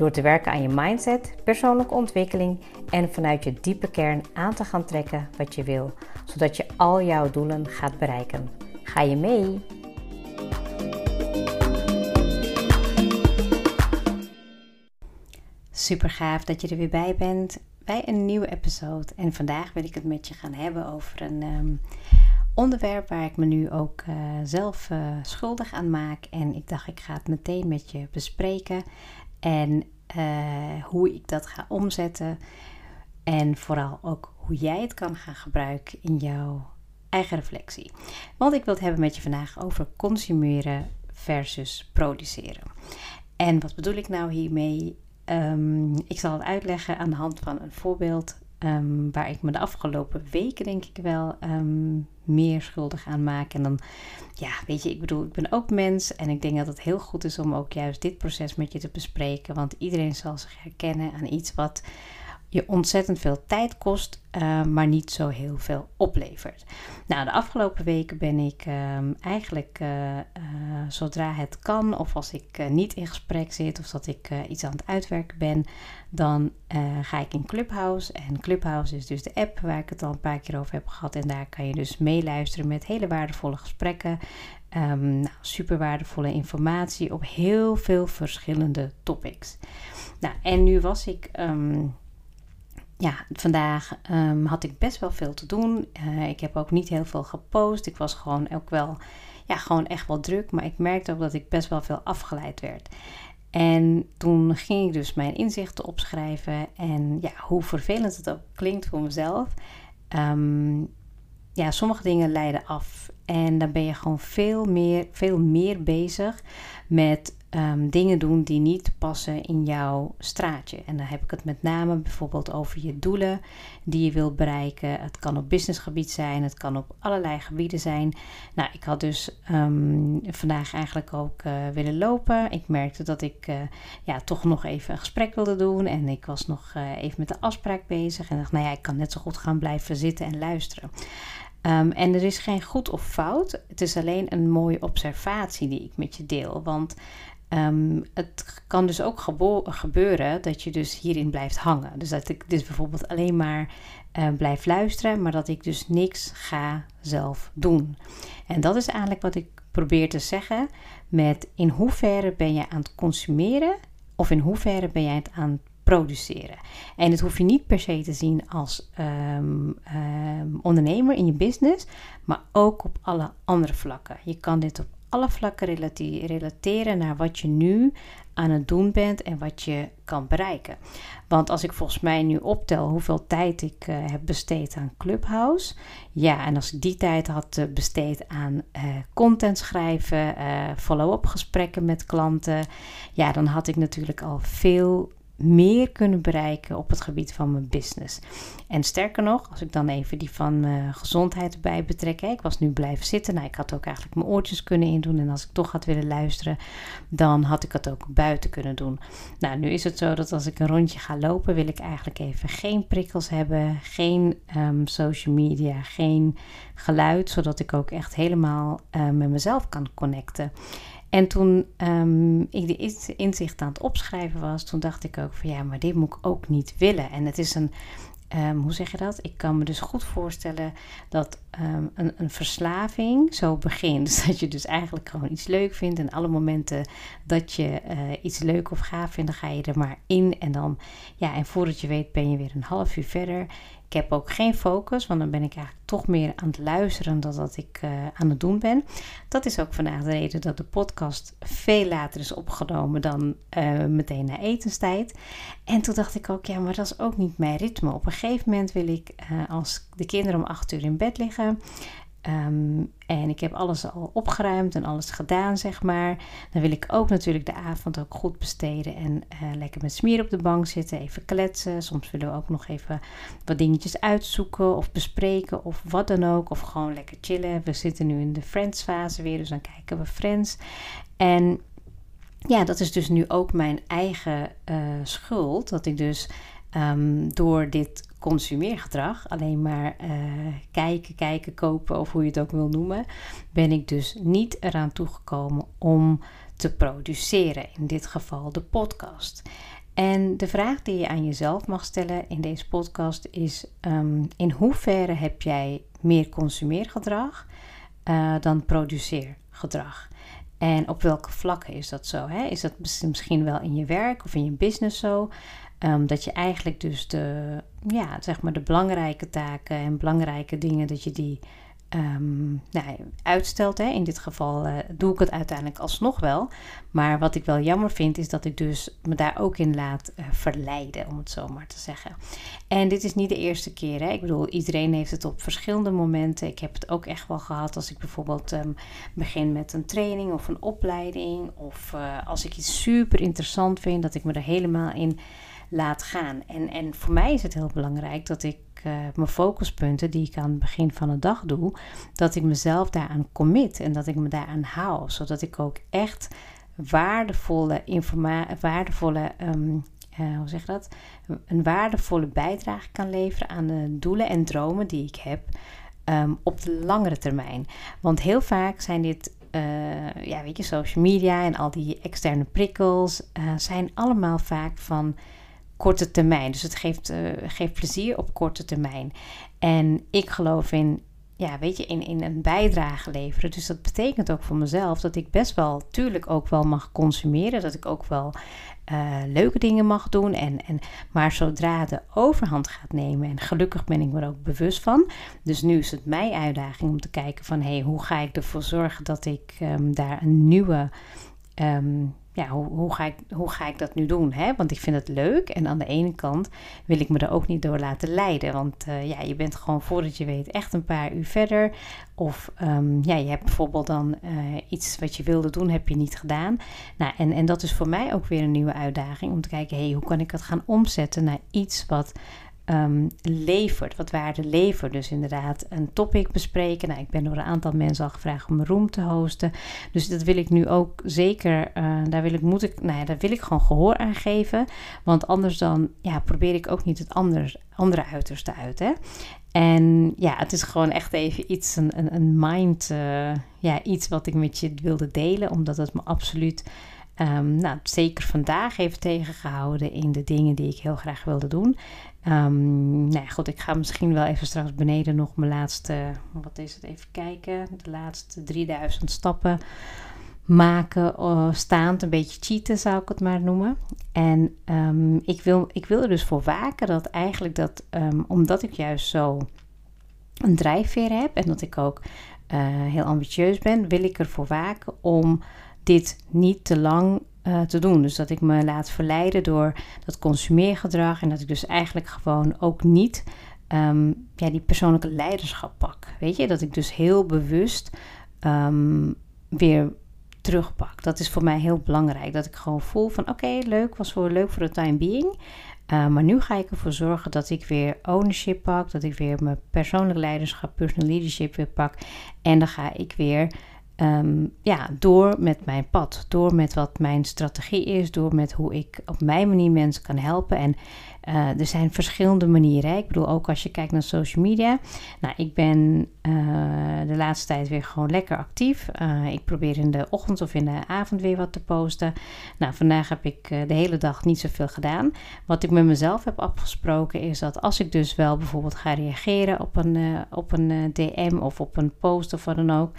Door te werken aan je mindset, persoonlijke ontwikkeling en vanuit je diepe kern aan te gaan trekken wat je wil, zodat je al jouw doelen gaat bereiken. Ga je mee? Super gaaf dat je er weer bij bent bij een nieuwe episode. En vandaag wil ik het met je gaan hebben over een ehm, onderwerp waar ik me nu ook uh, zelf uh, schuldig aan maak. En ik dacht, ik ga het meteen met je bespreken. En uh, hoe ik dat ga omzetten. En vooral ook hoe jij het kan gaan gebruiken in jouw eigen reflectie. Want ik wil het hebben met je vandaag over consumeren versus produceren. En wat bedoel ik nou hiermee? Um, ik zal het uitleggen aan de hand van een voorbeeld um, waar ik me de afgelopen weken denk ik wel um, meer schuldig aan maak. En dan, ja, weet je, ik bedoel, ik ben ook mens en ik denk dat het heel goed is om ook juist dit proces met je te bespreken. Want iedereen zal zich herkennen aan iets wat je ontzettend veel tijd kost, uh, maar niet zo heel veel oplevert. Nou, de afgelopen weken ben ik uh, eigenlijk uh, zodra het kan, of als ik niet in gesprek zit, of dat ik iets aan het uitwerken ben, dan ga ik in Clubhouse. En Clubhouse is dus de app waar ik het al een paar keer over heb gehad. En daar kan je dus meeluisteren met hele waardevolle gesprekken. Um, nou, super waardevolle informatie op heel veel verschillende topics. Nou, en nu was ik. Um, ja, vandaag um, had ik best wel veel te doen. Uh, ik heb ook niet heel veel gepost. Ik was gewoon ook wel, ja, gewoon echt wel druk. Maar ik merkte ook dat ik best wel veel afgeleid werd. En toen ging ik dus mijn inzichten opschrijven. En ja, hoe vervelend het ook klinkt voor mezelf. Um, ja, sommige dingen leiden af. En dan ben je gewoon veel meer, veel meer bezig met um, dingen doen die niet passen in jouw straatje. En dan heb ik het met name bijvoorbeeld over je doelen die je wilt bereiken. Het kan op businessgebied zijn, het kan op allerlei gebieden zijn. Nou, ik had dus um, vandaag eigenlijk ook uh, willen lopen. Ik merkte dat ik uh, ja, toch nog even een gesprek wilde doen. En ik was nog uh, even met de afspraak bezig. En dacht, nou ja, ik kan net zo goed gaan blijven zitten en luisteren. Um, en er is geen goed of fout. Het is alleen een mooie observatie die ik met je deel. Want um, het kan dus ook gebeuren dat je dus hierin blijft hangen. Dus dat ik dus bijvoorbeeld alleen maar uh, blijf luisteren, maar dat ik dus niks ga zelf doen. En dat is eigenlijk wat ik probeer te zeggen met in hoeverre ben je aan het consumeren of in hoeverre ben jij het aan het produceren. En het hoef je niet per se te zien als um, um, ondernemer in je business, maar ook op alle andere vlakken. Je kan dit op alle vlakken relateren naar wat je nu aan het doen bent en wat je kan bereiken. Want als ik volgens mij nu optel hoeveel tijd ik uh, heb besteed aan Clubhouse. Ja, en als ik die tijd had uh, besteed aan uh, content schrijven, follow-up gesprekken met klanten. Ja, dan had ik natuurlijk al veel meer kunnen bereiken op het gebied van mijn business. En sterker nog, als ik dan even die van uh, gezondheid erbij betrek. Hè, ik was nu blijven zitten. Nou, ik had ook eigenlijk mijn oortjes kunnen indoen. En als ik toch had willen luisteren, dan had ik het ook buiten kunnen doen. Nou, nu is het zo dat als ik een rondje ga lopen, wil ik eigenlijk even geen prikkels hebben. Geen um, social media, geen geluid. Zodat ik ook echt helemaal uh, met mezelf kan connecten. En toen um, ik de inzicht aan het opschrijven was, toen dacht ik ook van ja, maar dit moet ik ook niet willen. En het is een, um, hoe zeg je dat? Ik kan me dus goed voorstellen dat um, een, een, verslaving zo begint. Dus dat je dus eigenlijk gewoon iets leuk vindt. En alle momenten dat je uh, iets leuk of gaaf vindt, dan ga je er maar in. En dan, ja, en voordat je weet ben je weer een half uur verder. Ik heb ook geen focus, want dan ben ik eigenlijk toch meer aan het luisteren dan dat ik uh, aan het doen ben. Dat is ook vandaag de reden dat de podcast veel later is opgenomen dan uh, meteen na etenstijd. En toen dacht ik ook, ja, maar dat is ook niet mijn ritme. Op een gegeven moment wil ik, uh, als de kinderen om acht uur in bed liggen, Ehm, en ik heb alles al opgeruimd en alles gedaan, zeg maar. Dan wil ik ook natuurlijk de avond ook goed besteden en uh, lekker met smier op de bank zitten, even kletsen. Soms willen we ook nog even wat dingetjes uitzoeken of bespreken of wat dan ook. Of gewoon lekker chillen. We zitten nu in de Friends fase weer, dus dan kijken we Friends. En ja, dat is dus nu ook mijn eigen uh, schuld. Dat ik dus um, door dit consumeergedrag, alleen maar uh, kijken, kijken, kopen of hoe je het ook wil noemen, ben ik dus niet eraan toegekomen om te produceren. In dit geval de podcast. En de vraag die je aan jezelf mag stellen in deze podcast is: um, in hoeverre heb jij meer consumeergedrag uh, dan produceergedrag? En op welke vlakken is dat zo? Hè? Is dat misschien wel in je werk of in je business zo? Um, dat je eigenlijk dus de, ja, zeg maar de belangrijke taken en belangrijke dingen, dat je die um, nou, uitstelt. Hè. In dit geval uh, doe ik het uiteindelijk alsnog wel. Maar wat ik wel jammer vind, is dat ik dus me daar ook in laat uh, verleiden, om het zo maar te zeggen. En dit is niet de eerste keer. Hè. Ik bedoel, iedereen heeft het op verschillende momenten. Ik heb het ook echt wel gehad als ik bijvoorbeeld um, begin met een training of een opleiding. Of uh, als ik iets super interessant vind, dat ik me er helemaal in laat gaan. En, en voor mij is het heel belangrijk dat ik uh, mijn focuspunten die ik aan het begin van de dag doe, dat ik mezelf daaraan commit en dat ik me daaraan hou, zodat ik ook echt waardevolle informatie, waardevolle, um, uh, hoe zeg dat, een waardevolle bijdrage kan leveren aan de doelen en dromen die ik heb um, op de langere termijn. Want heel vaak zijn dit uh, ja, weet je, social media en al die externe prikkels zijn allemaal vaak van korte termijn. Dus het geeft, uh, geeft plezier op korte termijn. En ik geloof in, ja, weet je, in, in een bijdrage leveren. Dus dat betekent ook voor mezelf dat ik best wel, tuurlijk ook wel mag consumeren. Dat ik ook wel uh, leuke dingen mag doen. En, en, maar zodra de overhand gaat nemen, en gelukkig ben ik me er ook bewust van. Dus nu is het mijn uitdaging om te kijken van, hé, hey, hoe ga ik ervoor zorgen dat ik um, daar een nieuwe... Um, ja, hoe, ga ik, hoe ga ik dat nu doen? Hè? Want ik vind het leuk. En aan de ene kant wil ik me er ook niet door laten leiden. Want uh, ja, je bent gewoon voordat je weet echt een paar uur verder. Of um, ja, je hebt bijvoorbeeld dan uh, iets wat je wilde doen, heb je niet gedaan. Nou, en, en dat is voor mij ook weer een nieuwe uitdaging. Om te kijken, hey, hoe kan ik dat gaan omzetten naar iets wat um, levert, wat waarde levert. Dus inderdaad een topic bespreken. Nou, ik ben door een aantal mensen al gevraagd om een room te hosten. Dus dat wil ik nu ook zeker, uh, daar, wil ik, moet ik, nou ja, daar wil ik gewoon gehoor aan geven. Want anders dan ja, probeer ik ook niet het ander, andere uiterste uit. Hè? En ja, het is gewoon echt even iets, een, een, een mind, uh, ja, iets wat ik met je wilde delen. Omdat het me absoluut Um, nou, zeker vandaag heeft tegengehouden in de dingen die ik heel graag wilde doen. Um, nou ja, goed, ik ga misschien wel even straks beneden nog mijn laatste, wat is het, even kijken, de laatste 3000 stappen maken, uh, staand, een beetje cheaten zou ik het maar noemen. En um, ik, wil, ik wil er dus voor waken dat eigenlijk dat, omdat ik juist zo een drijfveer heb en dat ik ook uh, heel ambitieus ben, wil ik ervoor waken om dit niet te lang uh, te doen. Dus dat ik me laat verleiden door dat consumeergedrag en dat ik dus eigenlijk gewoon ook niet um, ja, die persoonlijke leiderschap pak. Weet je, dat ik dus heel bewust um, weer terugpak. Dat is voor mij heel belangrijk. Dat ik gewoon voel van oké, leuk, was voor leuk voor de time being. Uh, maar nu ga ik ervoor zorgen dat ik weer ownership pak. Dat ik weer mijn persoonlijk leiderschap, personal leadership weer pak. En dan ga ik weer um, ja, door met mijn pad, door met wat mijn strategie is, door met hoe ik op mijn manier mensen kan helpen. En uh, er zijn verschillende manieren. Ik bedoel, ook als je kijkt naar social media. Nou, ik ben uh, de laatste tijd weer gewoon lekker actief. Uh, ik probeer in de ochtend of in de avond weer wat te posten. Nou, vandaag heb ik de hele dag niet zoveel gedaan. Wat ik met mezelf heb afgesproken is dat als ik dus wel bijvoorbeeld ga reageren op een, op een DM of op een post of wat dan ook,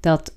dat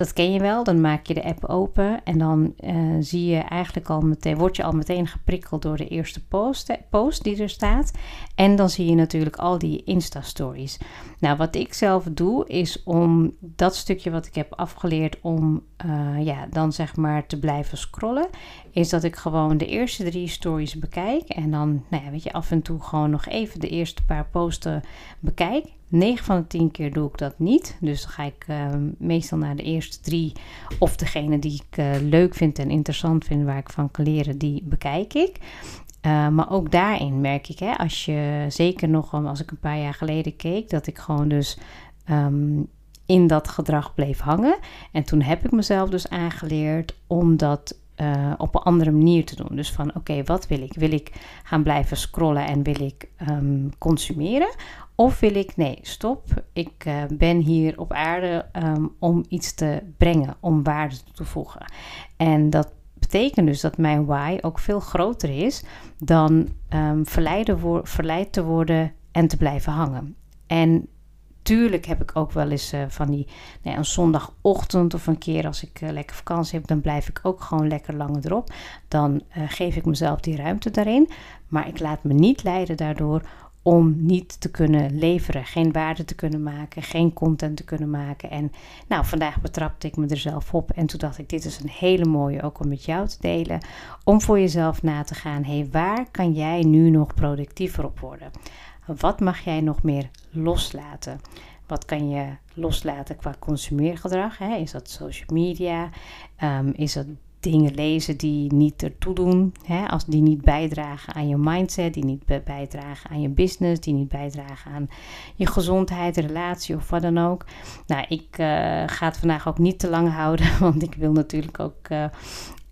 dat ken je wel. Dan maak je de app open en dan uh, zie je eigenlijk al meteen, word je al meteen geprikkeld door de eerste post, post die er staat. En dan zie je natuurlijk al die Insta-stories. Nou, wat ik zelf doe, is om dat stukje wat ik heb afgeleerd om eh, ja, dan zeg maar te blijven scrollen, is dat ik gewoon de eerste drie stories bekijk. En dan, nou ja, weet je, af en toe gewoon nog even de eerste paar posten bekijk. 9 van de 10 keer doe ik dat niet. Dus dan ga ik uh, meestal naar de eerste drie. Of degene die ik uh, leuk vind en interessant vind, waar ik van kan leren, die bekijk ik. Maar ook daarin merk ik, hè, als je zeker nog als ik een paar jaar geleden keek, dat ik gewoon dus um, in dat gedrag bleef hangen. En toen heb ik mezelf dus aangeleerd om dat uh, op een andere manier te doen. Dus van oké, wat wil ik? Wil ik gaan blijven scrollen en wil ik um, consumeren? Of wil ik, nee, stop. Ik uh, ben hier op aarde um, om iets te brengen, om waarde toe te voegen. En dat betekent dus dat mijn why ook veel groter is dan um, verleid te worden en te blijven hangen. En tuurlijk heb ik ook wel eens uh, van die een zondagochtend of een keer als ik uh, lekker vakantie heb, dan blijf ik ook gewoon lekker langer erop. Dan uh, geef ik mezelf die ruimte daarin. Maar ik laat me niet leiden daardoor om niet te kunnen leveren, geen waarde te kunnen maken, geen content te kunnen maken. En nou, vandaag betrapte ik me er zelf op en toen dacht ik, dit is een hele mooie ook om met jou te delen, om voor jezelf na te gaan, hé, hey, waar kan jij nu nog productiever op worden? Wat mag jij nog meer loslaten? Wat kan je loslaten qua consumeergedrag? Hè? Is dat social media? Um, is dat dingen lezen die niet ertoe doen, hè, als die niet bijdragen aan je mindset, die niet bijdragen aan je business, die niet bijdragen aan je gezondheid, relatie of wat dan ook. Nou, ik uh, ga het vandaag ook niet te lang houden, want ik wil natuurlijk ook uh,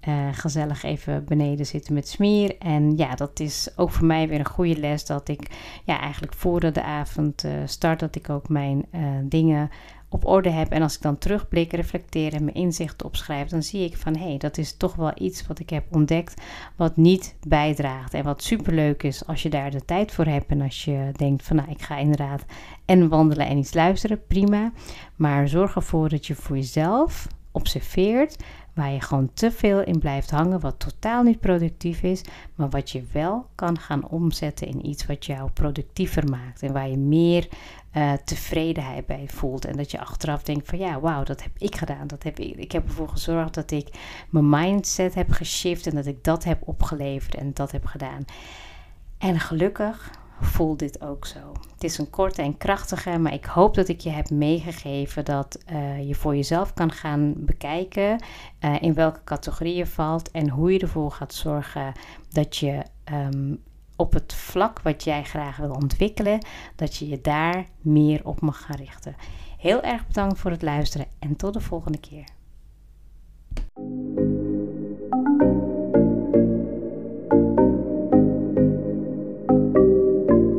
uh, gezellig even beneden zitten met smier. En ja, dat is ook voor mij weer een goede les dat ik ja, eigenlijk voordat de avond start, dat ik ook mijn dingen op orde heb. En als ik dan terugblik, reflecteer en mijn inzichten opschrijf, dan zie ik van hé, hey, dat is toch wel iets wat ik heb ontdekt wat niet bijdraagt. En wat superleuk is als je daar de tijd voor hebt en als je denkt van nou, ik ga inderdaad en wandelen en iets luisteren, prima. Maar zorg ervoor dat je voor jezelf observeert waar je gewoon te veel in blijft hangen, wat totaal niet productief is, maar wat je wel kan gaan omzetten in iets wat jou productiever maakt en waar je meer uh, tevredenheid bij voelt. En dat je achteraf denkt van ja, wauw, dat heb ik gedaan. Dat heb ik, ik heb ervoor gezorgd dat ik mijn mindset heb geshift en dat ik dat heb opgeleverd en dat heb gedaan. En gelukkig voel dit ook zo. Het is een korte en krachtige, maar ik hoop dat ik je heb meegegeven dat uh, je voor jezelf kan gaan bekijken uh, in welke categorie je valt en hoe je ervoor gaat zorgen dat je um, op het vlak wat jij graag wil ontwikkelen, dat je je daar meer op mag gaan richten. Heel erg bedankt voor het luisteren en tot de volgende keer.